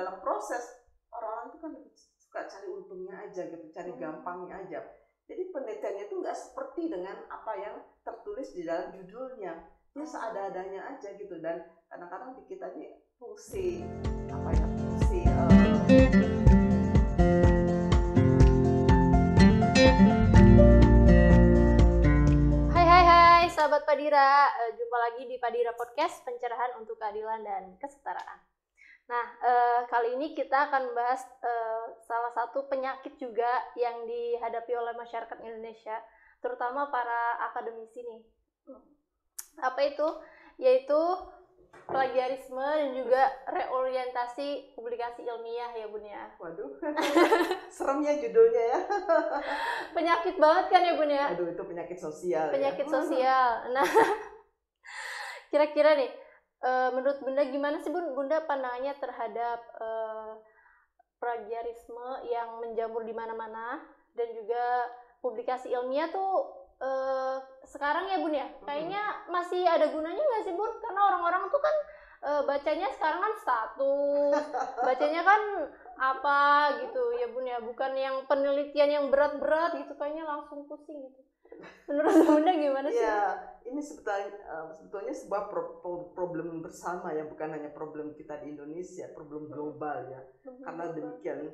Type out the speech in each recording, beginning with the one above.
dalam proses orang-orang itu kan suka cari untungnya aja gitu cari Hmm. gampangnya aja jadi penelitiannya itu nggak seperti dengan apa yang tertulis di dalam judulnya dia seada-adanya aja gitu dan kadang-kadang di kita fungsi apa ya fungsi Hai hai hai sahabat Padira, Eh, jumpa lagi di Padira Podcast Pencerahan untuk Keadilan dan Kesetaraan. Nah, eh, kali ini kita akan membahas eh, salah satu penyakit juga yang dihadapi oleh masyarakat Indonesia, terutama para akademisi nih. Apa itu? Yaitu plagiarisme dan juga reorientasi publikasi ilmiah ya Bun ya. waduh seremnya judulnya ya Penyakit banget kan ya Bun ya? aduh itu penyakit sosial ya. penyakit sosial. Nah, kira-kira nih, eh, menurut Bunda gimana sih Bun, Bunda pandangannya terhadap eh, plagiarisme yang menjamur di mana-mana dan juga publikasi ilmiah tuh eh, sekarang ya Bun ya, kayaknya masih ada gunanya nggak sih Bun? Karena orang-orang tuh kan eh, bacanya sekarang kan status, bacanya kan apa gitu ya Bun ya, bukan yang penelitian yang berat-berat gitu, kayaknya langsung pusing gitu. Menurut Bunda gimana sih? Ya, ini sebetulnya, eh, sebetulnya sebuah pro- pro- problem bersama ya, bukan hanya problem kita di Indonesia, problem global ya. Karena demikian,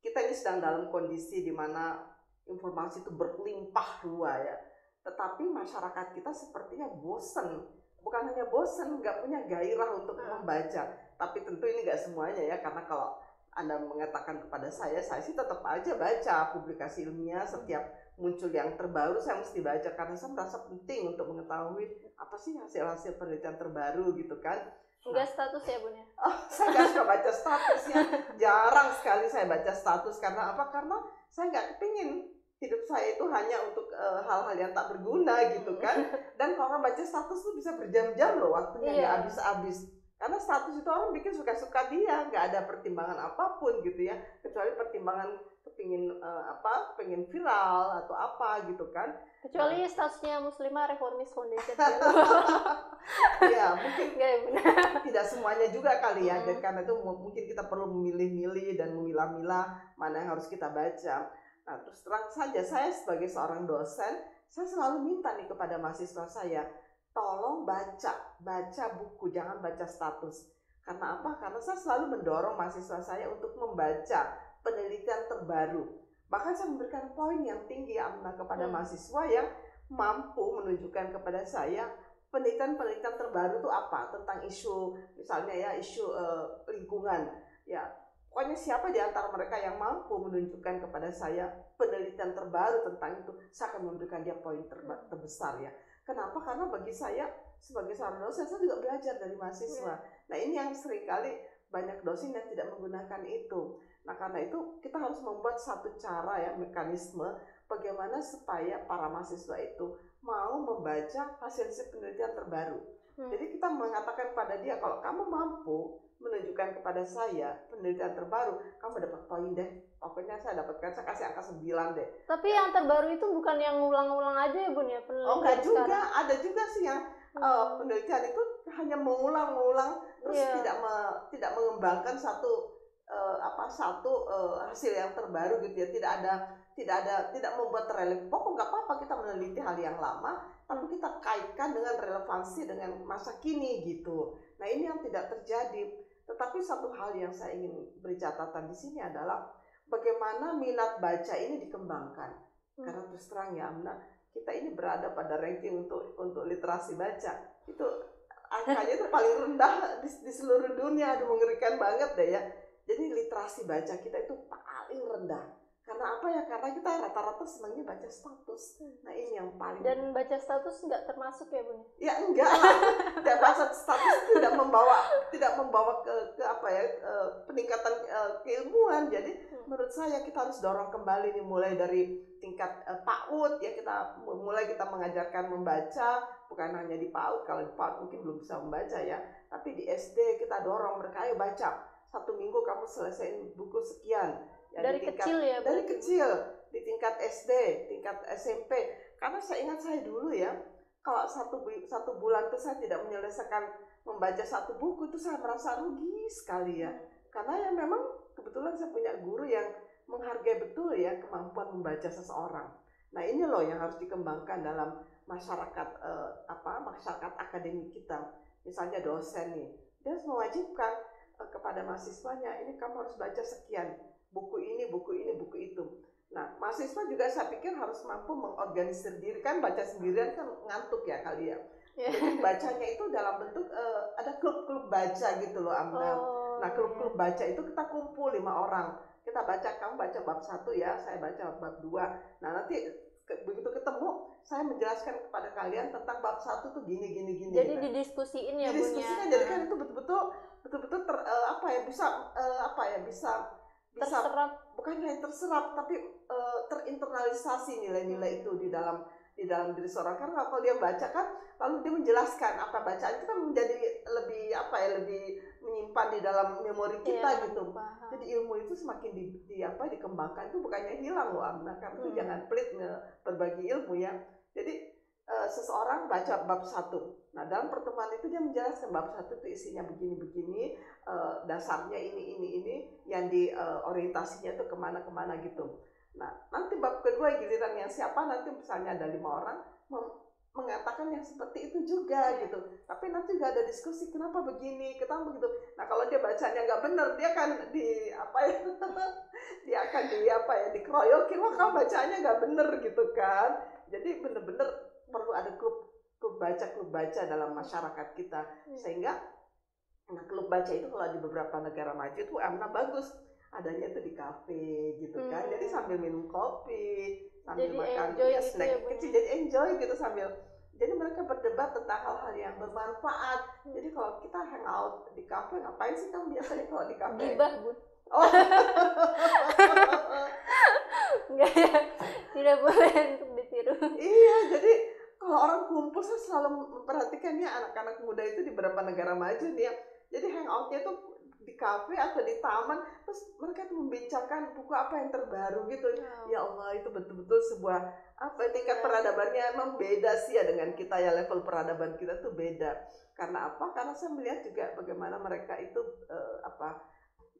kita ini sedang dalam kondisi di mana informasi itu berlimpah ruah ya. Tetapi masyarakat kita sepertinya bosen. Bukan hanya bosen, nggak punya gairah untuk Hmm. membaca. Tapi tentu ini nggak semuanya ya, karena kalau anda mengatakan kepada saya, saya sih tetap aja baca publikasi ilmiah setiap muncul yang terbaru saya mesti baca karena saya merasa penting untuk mengetahui apa sih hasil-hasil penelitian terbaru gitu kan. Enggak status ya Bun ya? Oh, saya nggak suka baca statusnya. Jarang sekali saya baca status karena apa? Karena saya nggak kepingin hidup saya itu hanya untuk eh, hal-hal yang tak berguna gitu kan. Dan kalau orang baca status tuh bisa berjam-jam loh waktunya nggak Iya. habis-habis. Karena status itu orang bikin suka-suka dia, nggak ada pertimbangan apa pun gitu ya, kecuali pertimbangan kepingin eh, apa, pengen viral atau apa gitu kan. Kecuali statusnya Muslimah Reformis Foundation. ya mungkin ya tidak semuanya juga kali ya. Hmm. Dan karena itu mu- mungkin kita perlu memilih-milih dan memilah-milah mana yang harus kita baca. Nah, terus terang saja saya sebagai seorang dosen, saya selalu minta nih kepada mahasiswa saya, tolong baca, baca buku, jangan baca status. Karena apa? Karena saya selalu mendorong mahasiswa saya untuk membaca penelitian terbaru. Bahkan saya memberikan poin yang tinggi Amna kepada Hmm. mahasiswa yang mampu menunjukkan kepada saya penelitian-penelitian terbaru itu apa tentang isu misalnya ya isu eh, lingkungan ya pokoknya siapa di antara mereka yang mampu menunjukkan kepada saya penelitian terbaru tentang itu saya akan memberikan dia poin terba- terbesar ya kenapa? Karena bagi saya sebagai seorang dosen saya juga belajar dari mahasiswa. Nah ini yang sering kali banyak dosen yang tidak menggunakan itu. Nah karena itu kita harus membuat satu cara ya mekanisme bagaimana supaya para mahasiswa itu mau membaca hasil-hasil penelitian terbaru. Hmm. Jadi kita mengatakan kepada dia kalau kamu mampu menunjukkan kepada saya penelitian terbaru, kamu dapat poin deh. Pokoknya saya dapatkan saya kasih angka 9 deh. Tapi yang terbaru itu bukan yang ngulang-ngulang aja ya Bun ya penelitian Oh enggak juga, sekarang. ada juga sih yang Hmm. eh, penelitian itu hanya mengulang-mengulang terus Iya. tidak me- tidak mengembangkan satu eh, apa satu eh, hasil yang terbaru gitu ya. Tidak ada tidak ada tidak membuat relevan. Pokok nggak apa-apa kita meneliti hal yang lama, tapi kita kaitkan dengan relevansi dengan masa kini gitu. Nah ini yang tidak terjadi. Tetapi satu hal yang saya ingin beri catatan di sini adalah bagaimana minat baca ini dikembangkan. Hmm. Karena terus terang ya Amna, kita ini berada pada ranking untuk untuk literasi baca itu angkanya itu paling rendah di, di seluruh dunia. Aduh mengerikan banget deh ya. Jadi literasi baca kita itu paling rendah. Karena apa ya? Karena kita rata-rata senangnya baca status. Nah ini yang paling Dan baca status nggak termasuk ya Bun? ya enggak lah tidak baca status tidak membawa tidak membawa ke, ke apa ya eh, peningkatan eh, keilmuan jadi Hmm. menurut saya kita harus dorong kembali nih mulai dari tingkat eh, PAUD ya kita mulai kita mengajarkan membaca bukan hanya di PAUD kalau di PAUD mungkin belum bisa membaca ya tapi di SD kita dorong mereka ayo baca satu minggu kamu selesaiin buku sekian Dari tingkat- kecil ya dari berarti. kecil di tingkat SD tingkat SMP karena saya ingat saya dulu ya kalau satu satu bulan itu saya tidak menyelesaikan membaca satu buku itu saya merasa rugi sekali ya karena ya memang kebetulan saya punya guru yang menghargai betul ya kemampuan membaca seseorang. Nah ini loh yang harus dikembangkan dalam masyarakat eh, apa masyarakat akademik kita. Misalnya dosen nih, dia harus mewajibkan eh, kepada mahasiswanya ini kamu harus baca sekian buku ini, buku ini, buku itu. Nah, mahasiswa juga saya pikir harus mampu mengorganisir diri kan baca sendirian kan ngantuk ya kali ya. Ya. Jadi bacanya itu dalam bentuk eh, ada klub-klub baca gitu loh Amna. Oh, Nah, iya. klub-klub baca itu kita kumpul lima orang. Kita baca, kamu baca bab satu ya, saya baca bab dua. Nah, nanti ke- begitu ketemu, saya menjelaskan kepada kalian tentang bab satu tuh gini, gini, gini. Jadi gitu. didiskusiin ya Jadi bun diskusinya ya. jadi kan itu betul-betul betul-betul ter, eh, apa ya bisa eh, apa ya bisa terserap. Bukan hanya terserap tapi eh, terinternalisasi nilai-nilai itu di dalam di dalam diri seorang. Karena kalau dia baca kan lalu dia menjelaskan apa bacaan itu kan menjadi lebih apa ya lebih menyimpan di dalam memori kita Iya, gitu. paham. jadi ilmu itu semakin di, di apa dikembangkan itu bukannya hilang loh Amna. Karena itu Hmm. jangan pelit berbagi ilmu ya. Jadi eh, seseorang baca bab satu. Nah dalam pertemuan itu dia menjelaskan bab satu itu isinya begini begini eh, dasarnya ini ini ini yang di eh, orientasinya itu ke mana ke mana gitu. Nah nanti bab kedua giliran yang siapa nanti misalnya ada lima orang mengatakan yang seperti itu juga gitu. Tapi nanti juga ada diskusi kenapa begini kenapa begitu. Nah kalau dia bacanya nggak benar dia kan di apa ya dia akan di apa ya dikeroyokin wah kamu bacanya nggak bener gitu kan. Jadi bener-bener perlu ada klub klub baca klub baca dalam masyarakat kita. Hmm. sehingga nah klub baca itu kalau di beberapa negara maju itu amna bagus. Adanya itu di kafe gitu kan. Hmm. jadi sambil minum kopi sambil Jadi makan enjoy ya, gitu snack ya, Bu. kecil. jadi enjoy gitu sambil. Jadi mereka berdebat tentang hal-hal yang bermanfaat. Hmm. jadi kalau kita hangout di kafe ngapain sih kamu biasanya kalau di kafe? Gibah bun oh. Enggak ya. Tidak boleh untuk ditiru. Iya jadi kalau orang kumpul saya selalu memperhatikan ya anak-anak muda itu di beberapa negara maju nih ya. Jadi hangoutnya tuh di kafe atau di taman terus mereka tuh membincangkan buku apa yang terbaru gitu. Ya Allah itu betul-betul sebuah apa ya, tingkat Ya. peradabannya emang beda sih ya dengan kita ya level peradaban kita tuh beda. Karena apa? Karena saya melihat juga bagaimana mereka itu eh, apa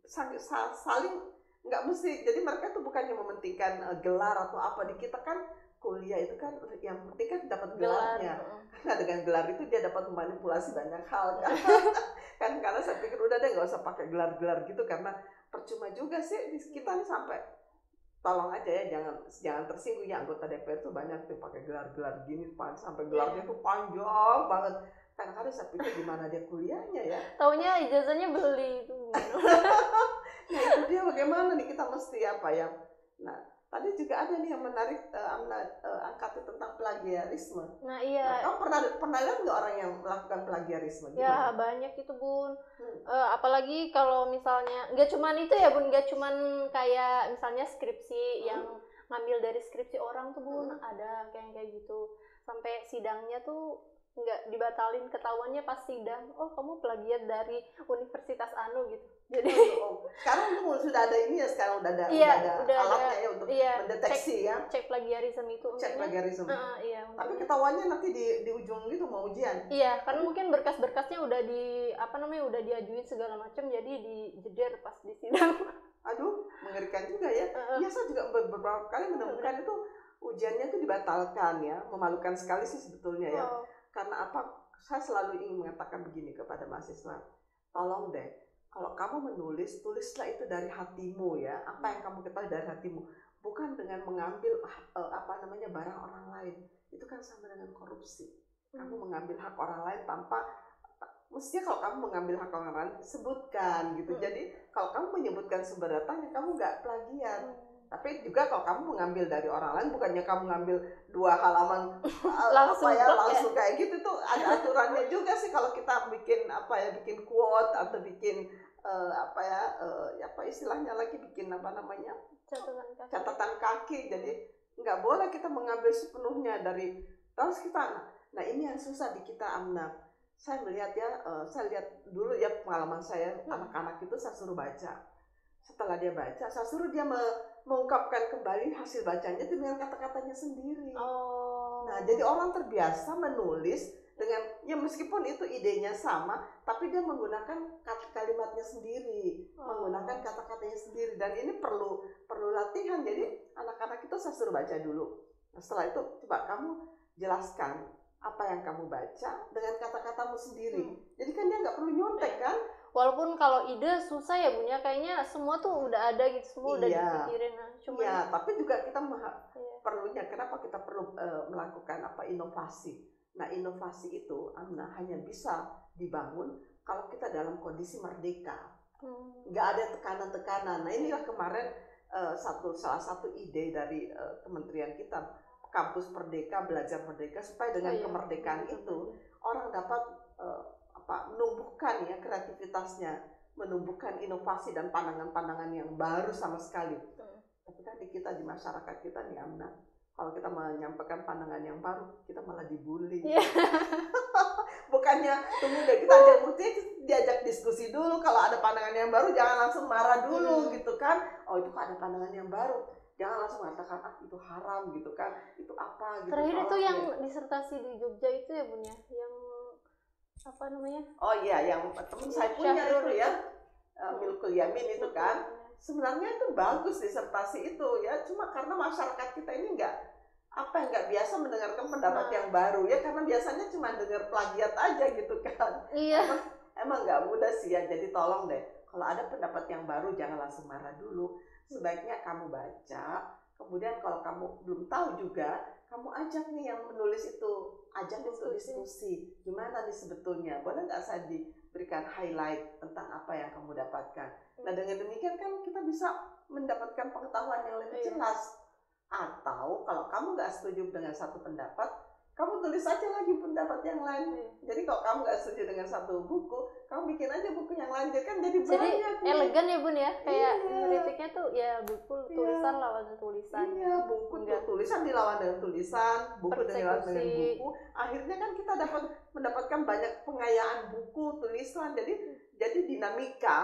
saling nggak mesti. Jadi mereka tuh bukannya mementingkan eh, gelar atau apa. Di kita kan kuliah itu kan yang penting kan dapat gelar gelarnya. heeh. karena dengan gelar itu dia dapat memanipulasi banyak hal kan? Kan karena saya pikir udah deh nggak usah pakai gelar-gelar gitu karena percuma juga sih. Di kita nih sampai tolong aja ya jangan jangan tersinggung ya anggota DPR tuh banyak tuh pakai gelar-gelar gini pan sampai gelarnya tuh panjang banget. Kadang-kadang saya pikir gimana dia kuliahnya ya. Taunya ijazahnya beli itu. Nah itu dia bagaimana nih? Kita mesti apa ya? Nah tadi juga ada nih yang menarik Amna eh, angkat tentang plagiarisme nah Nah, iya kamu pernah pernah lihat nggak orang yang melakukan plagiarisme? Ya Gimana? banyak itu bun. Hmm. Eh, apalagi kalau misalnya nggak cuman itu ya bun, nggak cuman kayak misalnya skripsi Hmm. yang ngambil dari skripsi orang tuh bun, Hmm. ada kayak kayak gitu. Sampai sidangnya tuh nggak dibatalin ketahuannya pas sidang. Oh kamu plagiat dari Universitas Anu gitu. Jadi Oh, sekarang itu sudah ada ini ya sekarang udah ada, Iya, udah ada udah ada. alatnya ya untuk iya mendeteksi ya cek plagiarisme itu. cek plagiarisme. Heeh, iya. Tapi ketahuannya nanti di di ujung gitu mau ujian. Iya, karena mungkin berkas-berkasnya udah di apa namanya udah diajuin segala macam, jadi dijeder pas di sidang. Aduh, mengerikan juga ya. Heeh. Iya, saya juga ber- beberapa kali menemukan itu ujiannya itu dibatalkan ya. Memalukan sekali sih sebetulnya ya. Oh. Karena apa? Saya selalu ingin mengatakan begini kepada mahasiswa. Tolong deh, kalau kamu menulis, tulislah itu dari hatimu ya. Apa yang kamu ketahui dari hatimu. Bukan dengan mengambil eh, apa namanya barang orang lain. Itu kan sama dengan korupsi. Kamu mengambil hak orang lain tanpa mestinya kalau kamu mengambil hak orang lain sebutkan gitu. Hmm. Jadi kalau kamu menyebutkan sumber datanya kamu nggak plagiat. Hmm. Tapi juga kalau kamu mengambil dari orang lain bukannya kamu ngambil dua halaman uh, Langsung apa ya ya? langsung kayak gitu tuh ada aturannya juga sih kalau kita bikin apa ya bikin quote atau bikin uh, apa ya uh, apa istilahnya lagi bikin apa namanya catatan kaki. catatan kaki jadi nggak boleh kita mengambil sepenuhnya dari terus kita nah ini yang susah di kita Amna saya melihat ya eh, saya lihat dulu ya pengalaman saya Hmm. anak-anak itu saya suruh baca setelah dia baca saya suruh dia me- mengungkapkan kembali hasil bacanya dengan kata-katanya sendiri Oh. nah jadi orang terbiasa menulis dengan ya meskipun itu idenya sama tapi dia menggunakan kat- kalimatnya sendiri Oh. menggunakan kata-katanya sendiri dan ini perlu perlu latihan jadi anak-anak itu saya suruh baca dulu nah, setelah itu coba kamu jelaskan apa yang kamu baca dengan kata-katamu sendiri Hmm. jadi kan dia nggak perlu nyontek kan walaupun kalau ide susah ya bun ya kayaknya semua tuh udah ada gitu semua udah Iya. dipikirin nah cuma Iya, tapi juga kita mah- Iya. perlunya kenapa kita perlu eh, melakukan apa inovasi. Nah, inovasi itu Amna hanya bisa dibangun kalau kita dalam kondisi merdeka. Hmm. Nggak ada tekanan-tekanan. Nah, inilah kemarin eh, satu salah satu ide dari eh, kementerian kita kampus merdeka belajar merdeka supaya dengan Oh, iya. kemerdekaan itu orang dapat eh, apa menumbuhkan ya kreativitasnya, menumbuhkan inovasi dan pandangan-pandangan yang baru sama sekali. Hmm. Tapi kan di kita di masyarakat kita nih Amna, kalau kita menyampaikan pandangan yang baru, kita malah dibully. Iya. Bukannya tunggu deh kita ajak diajak diskusi dulu. Kalau ada pandangan yang baru jangan langsung marah dulu Hmm. gitu kan. Oh itu kok ada pandangan yang baru. Jangan langsung mengatakan ah itu haram gitu kan. Itu apa gitu. terakhir itu yang disertasi di Jogja itu ya bun ya yang apa namanya? Oh iya yang temen saya punya itu ya. eh, Milkul Yamin itu kan. Sebenarnya itu bagus disertasi itu ya. Cuma karena masyarakat kita ini nggak apa yang nggak biasa mendengarkan pendapat Nah. yang baru ya. Karena biasanya cuma dengar plagiat aja gitu kan. Iya. Emang emang nggak mudah sih ya. Jadi tolong deh kalau ada pendapat yang baru jangan langsung marah dulu. Sebaiknya kamu baca. Kemudian kalau kamu belum tahu juga kamu ajak nih yang menulis itu. Ajak untuk Diskusi. gimana nih sebetulnya? Boleh nggak saya diberikan highlight tentang apa yang kamu dapatkan? Nah dengan demikian kan kita bisa mendapatkan pengetahuan yang lebih Iya. jelas. Atau kalau kamu nggak setuju dengan satu pendapat kamu tulis aja lagi pendapat yang lain Iya. jadi kalau kamu nggak setuju dengan satu buku, kamu bikin aja buku yang lain, jadi kan jadi jadi banyak. nih. elegan ya bun ya kayak Iya. kritiknya tuh ya buku Iya. tulisan lawan tulisan Iya, buku tuh Enggak. tulisan dilawan dengan tulisan, buku dilawan dengan Persekusi. buku. Akhirnya kan kita dapat mendapatkan banyak pengayaan buku, tulisan. Jadi jadi dinamika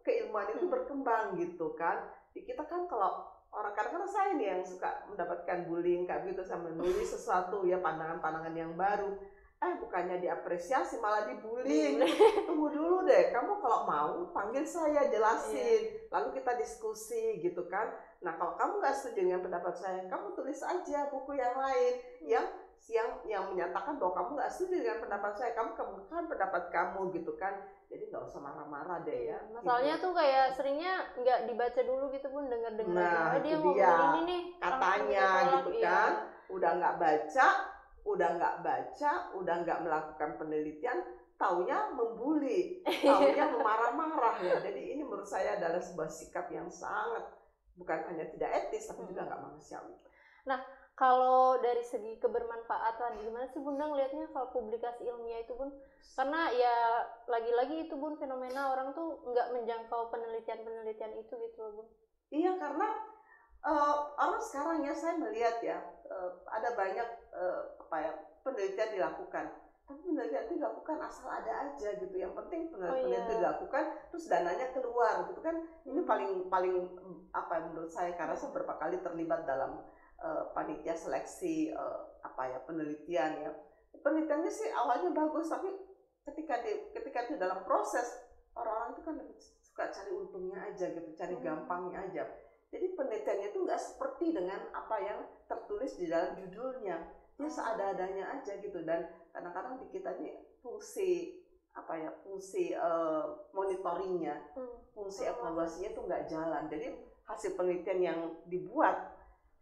keilmuan itu Hmm. berkembang gitu kan. Kita kan kalau orang kadang-kadang saya nih yang suka mendapatkan bullying kayak gitu sama menulis sesuatu ya pandangan-pandangan yang baru. Eh bukannya diapresiasi malah dibully. Tunggu dulu deh, kamu kalau mau panggil saya jelasin, lalu kita diskusi gitu kan. Nah kalau kamu nggak setuju dengan pendapat saya, kamu tulis aja buku yang lain yang yang yang menyatakan bahwa kamu nggak setuju dengan pendapat saya, kamu kemukakan pendapat kamu gitu kan. Jadi nggak usah marah-marah deh ya. masalahnya tuh kayak seringnya nggak dibaca dulu gitu pun dengar dengar Nah, aja dia ngomong dia. ini nih Katanya gitu Iya. kan. Udah nggak baca, udah nggak baca, udah nggak melakukan penelitian, taunya membuli, taunya memarah-marah ya. Jadi ini menurut saya adalah sebuah sikap yang sangat bukan hanya tidak etis tapi juga nggak manusiawi. Kalau dari segi kebermanfaatan gimana sih bunda ngelihatnya kalau publikasi ilmiah itu bun karena ya lagi-lagi itu bun fenomena orang tuh nggak menjangkau penelitian-penelitian itu gitu loh bun Iya karena eh, orang sekarang ya saya melihat ya eh, ada banyak eh, apa ya penelitian dilakukan. Tapi penelitian itu dilakukan asal ada aja gitu. Yang penting penelitian iya. itu dilakukan terus dananya keluar gitu kan. Ini Hmm. paling paling apa ya menurut saya karena saya beberapa kali terlibat dalam eh, panitia seleksi eh, apa ya penelitian ya. Penelitiannya sih awalnya bagus tapi ketika di ketika itu dalam proses orang-orang itu kan lebih suka cari untungnya aja gitu, cari Hmm. gampangnya aja. Jadi penelitiannya itu nggak seperti dengan apa yang tertulis di dalam judulnya. Dia Hmm. seada-adanya aja gitu dan kadang-kadang di kita ini fungsi apa ya fungsi eh, monitoringnya, Hmm. fungsi Oh. evaluasinya itu nggak jalan. Jadi hasil penelitian yang dibuat,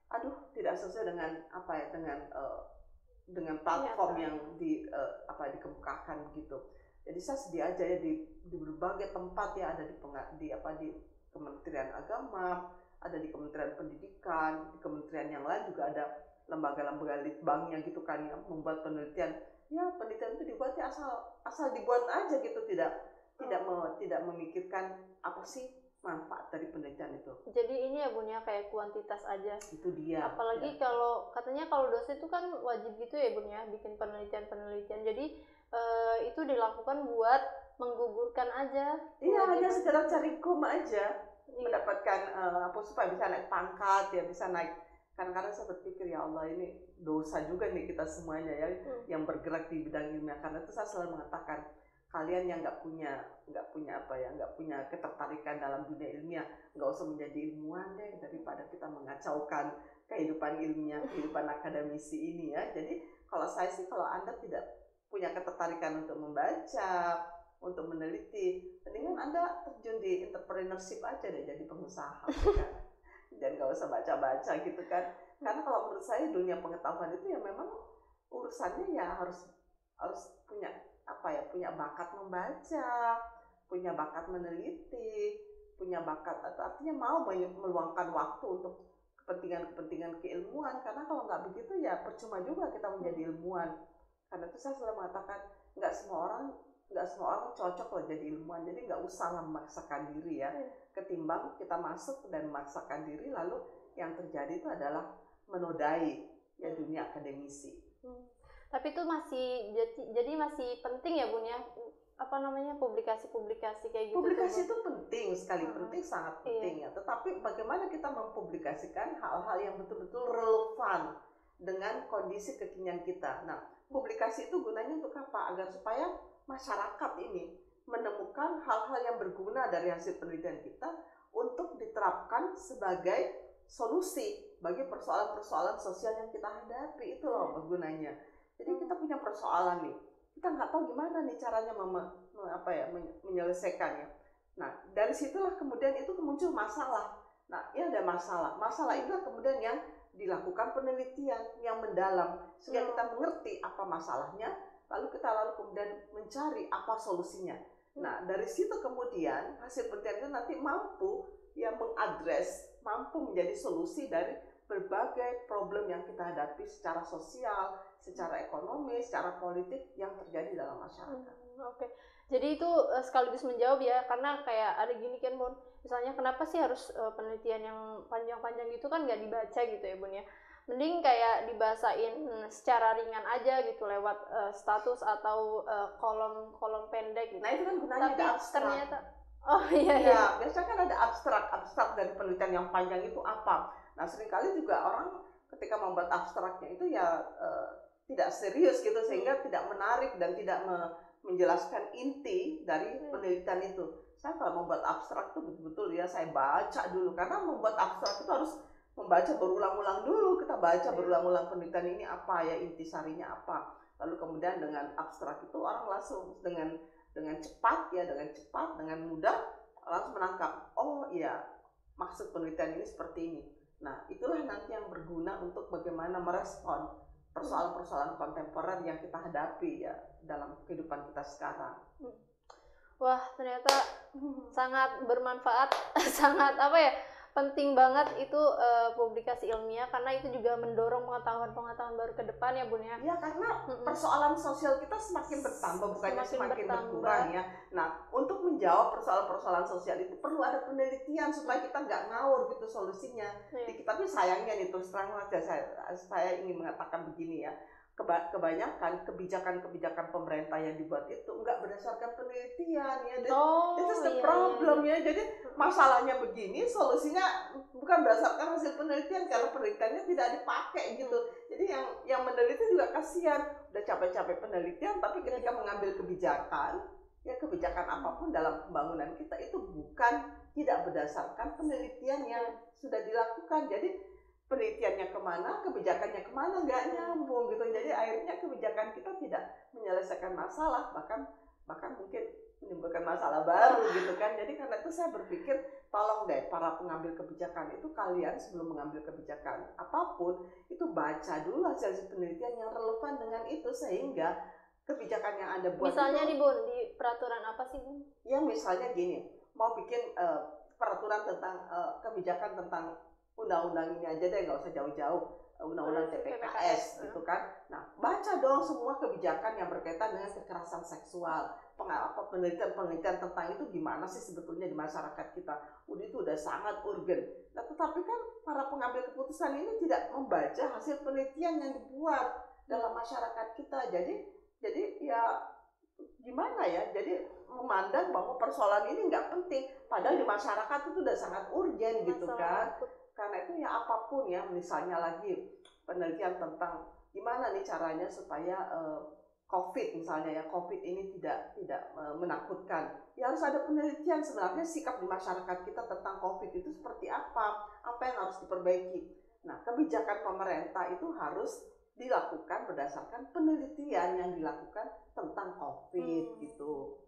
aduh tidak sesuai dengan apa ya dengan eh, dengan platform Nyata. yang di eh, apa dikemukakan gitu. Jadi saya sedia aja ya di, di berbagai tempat ya ada di di apa di Kementerian Agama, ada di Kementerian Pendidikan, di kementerian yang lain juga ada lembaga-lembaga litbangnya gitu kan yang membuat penelitian. Ya penelitian itu dibuatnya asal asal dibuat aja gitu tidak tidak me- tidak memikirkan apa sih manfaat dari penelitian itu. jadi ini ya bun ya kayak kuantitas aja Itu dia. apalagi ya. kalau katanya kalau dosen itu kan wajib gitu ya bun ya bikin penelitian-penelitian jadi eh, itu dilakukan buat menggugurkan aja Iya hanya sekedar cari koma aja. Iya. mendapatkan eh, apa supaya bisa naik pangkat ya bisa naik kadang-kadang saya berpikir ya Allah ini dosa juga nih kita semuanya ya Hmm. yang bergerak di bidang ilmiah karena itu saya selalu mengatakan kalian yang nggak punya nggak punya apa ya nggak punya ketertarikan dalam dunia ilmiah nggak usah menjadi ilmuwan deh daripada kita mengacaukan kehidupan ilmiah kehidupan akademisi ini ya. Jadi kalau saya sih kalau anda tidak punya ketertarikan untuk membaca untuk meneliti mendingan anda terjun di entrepreneurship aja deh jadi pengusaha ya kan? Dan nggak usah baca-baca gitu kan. Karena kalau menurut saya dunia pengetahuan itu ya memang urusannya ya harus harus punya apa ya punya bakat membaca punya bakat meneliti punya bakat atau artinya mau meluangkan waktu untuk kepentingan-kepentingan keilmuan. Karena kalau nggak begitu ya percuma juga kita menjadi ilmuwan. Karena itu saya selalu mengatakan nggak semua orang nggak semua orang cocok loh jadi ilmuwan. Jadi nggak usah lah memaksakan diri ya. Iya. ketimbang kita masuk dan memaksakan diri lalu yang terjadi itu adalah menodai ya dunia akademisi. Hmm tapi itu masih jadi, masih penting ya bun ya apa namanya publikasi-publikasi kayak gitu publikasi itu penting sekali hmm. penting sangat iya. penting iya. ya tetapi bagaimana kita mempublikasikan hal-hal yang betul-betul relevan dengan kondisi kekinian kita nah publikasi itu gunanya untuk apa agar supaya masyarakat ini menemukan hal-hal yang berguna dari hasil penelitian kita untuk diterapkan sebagai solusi bagi persoalan-persoalan sosial yang kita hadapi itu loh iya. gunanya jadi kita punya persoalan nih, kita nggak tahu gimana nih caranya mem, apa ya menyelesaikannya. Nah dari situlah kemudian itu muncul masalah. Nah ini ada masalah. Masalah itulah kemudian yang dilakukan penelitian yang mendalam sehingga kita mengerti apa masalahnya, lalu kita lalu kemudian mencari apa solusinya. Nah dari situ kemudian hasil penelitian itu nanti mampu yang mengadres, mampu menjadi solusi dari berbagai problem yang kita hadapi secara sosial, secara ekonomi, secara politik yang terjadi dalam masyarakat. Hmm, Oke, okay. jadi itu uh, sekaligus menjawab ya, karena kayak ada gini kan Bun, misalnya kenapa sih harus uh, penelitian yang panjang-panjang gitu kan nggak dibaca gitu ya Bun ya? Mending kayak dibahasain secara ringan aja gitu lewat uh, status atau kolom-kolom uh, pendek gitu. Nah itu kan gunanya Tapi ternyata Oh iya, iya. Ya, biasanya kan ada abstrak. Abstrak dari penelitian yang panjang itu apa? Nah, sering kali juga orang ketika membuat abstraknya itu ya uh, tidak serius gitu sehingga hmm. tidak menarik dan tidak me menjelaskan inti dari hmm. penelitian itu. Saya kalau membuat abstrak itu betul-betul ya saya baca dulu karena membuat abstrak itu harus membaca berulang-ulang dulu. Kita baca hmm. berulang-ulang penelitian ini apa ya inti sarinya apa. Lalu kemudian dengan abstrak itu orang langsung dengan dengan cepat ya dengan cepat dengan mudah langsung menangkap oh iya maksud penelitian ini seperti ini. Nah itulah nanti yang berguna untuk bagaimana merespon persoalan-persoalan kontemporer yang kita hadapi ya dalam kehidupan kita sekarang. Wah, ternyata sangat bermanfaat, sangat apa ya? penting banget itu uh, publikasi ilmiah karena itu juga mendorong pengetahuan-pengetahuan baru ke depan ya Bun ya. Ya karena mm -mm. persoalan sosial kita semakin bertambah bukannya semakin, semakin berkurang ya. Nah untuk menjawab persoalan-persoalan sosial itu perlu ada penelitian supaya kita nggak ngawur gitu solusinya. Yeah. Tapi sayangnya nih terus terang saja saya, saya ingin mengatakan begini ya kebanyakan kebijakan-kebijakan pemerintah yang dibuat itu enggak berdasarkan penelitian ya. That, oh, this is the iya, iya problem iya. ya. Jadi masalahnya begini, solusinya bukan berdasarkan hasil penelitian karena penelitiannya tidak dipakai gitu. Jadi yang yang meneliti juga kasihan, udah capek-capek penelitian tapi ketika mengambil kebijakan, ya kebijakan apa pun dalam pembangunan kita itu bukan tidak berdasarkan penelitian yang sudah dilakukan. Jadi penelitiannya ke mana, kebijakannya ke mana, nggak nyambung gitu. Jadi akhirnya kebijakan kita tidak menyelesaikan masalah, bahkan bahkan mungkin menimbulkan masalah baru gitu kan. Jadi karena itu saya berpikir tolong deh para pengambil kebijakan itu kalian sebelum mengambil kebijakan apa pun itu baca dulu hasil penelitian yang relevan dengan itu sehingga kebijakan yang anda buat misalnya itu, nih bun di peraturan apa sih bun? Ya misalnya gini mau bikin uh, peraturan tentang uh, kebijakan tentang undang-undang ini aja deh nggak usah jauh-jauh undang-undang TPKS gitu kan. Nah, baca dong semua kebijakan yang berkaitan dengan kekerasan seksual. Penelitian-penelitian tentang itu gimana sih sebetulnya di masyarakat kita? Udah itu udah sangat urgen. Nah, tetapi kan para pengambil keputusan ini tidak membaca hasil penelitian yang dibuat dalam masyarakat kita. Jadi jadi ya gimana ya? Jadi memandang bahwa persoalan ini nggak penting, padahal di masyarakat itu udah sangat urgen gitu kan karena itu ya apa pun ya misalnya lagi penelitian tentang gimana nih caranya supaya uh, COVID misalnya ya, COVID ini tidak tidak uh, menakutkan. Ya harus ada penelitian sebenarnya sikap di masyarakat kita tentang COVID itu seperti apa, apa yang harus diperbaiki. Nah, kebijakan pemerintah itu harus dilakukan berdasarkan penelitian yang dilakukan tentang COVID hmm. gitu.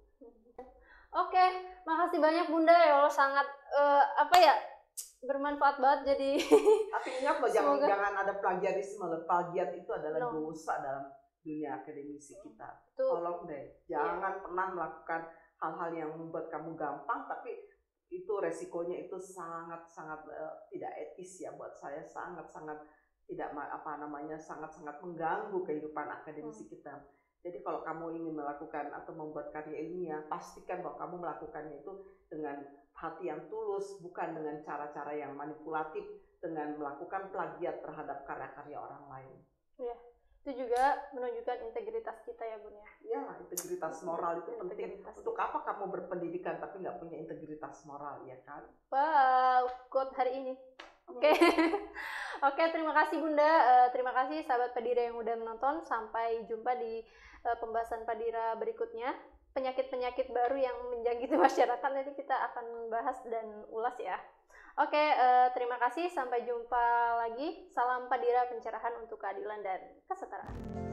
Oke, makasih banyak Bunda ya Allah sangat uh, apa ya bermanfaat banget jadi. Tapi ingat loh jangan jangan ada plagiarisme. Plagiat itu adalah no. dosa dalam dunia akademisi kita. Tuh. Tolong deh, iya. jangan yeah. pernah melakukan hal-hal yang membuat kamu gampang, tapi itu resikonya itu sangat-sangat uh, tidak etis ya buat saya sangat-sangat tidak apa namanya sangat-sangat mengganggu kehidupan akademisi hmm. kita. Jadi kalau kamu ingin melakukan atau membuat karya ilmiah, pastikan bahwa kamu melakukannya itu dengan hati yang tulus, bukan dengan cara-cara yang manipulatif, dengan melakukan plagiat terhadap karya-karya orang lain. Ya itu juga menunjukkan integritas kita ya bun ya ya integritas moral itu penting untuk apa kamu berpendidikan tapi nggak punya integritas moral ya kan wow quote hari ini oke okay. oke terima kasih bunda uh, terima kasih sahabat Padira yang udah menonton sampai jumpa di uh, pembahasan Padira berikutnya penyakit-penyakit baru yang menjangkiti masyarakat nanti kita akan bahas dan ulas ya Oke, uh, terima kasih. Sampai jumpa lagi. Salam Padira pencerahan untuk keadilan dan kesetaraan.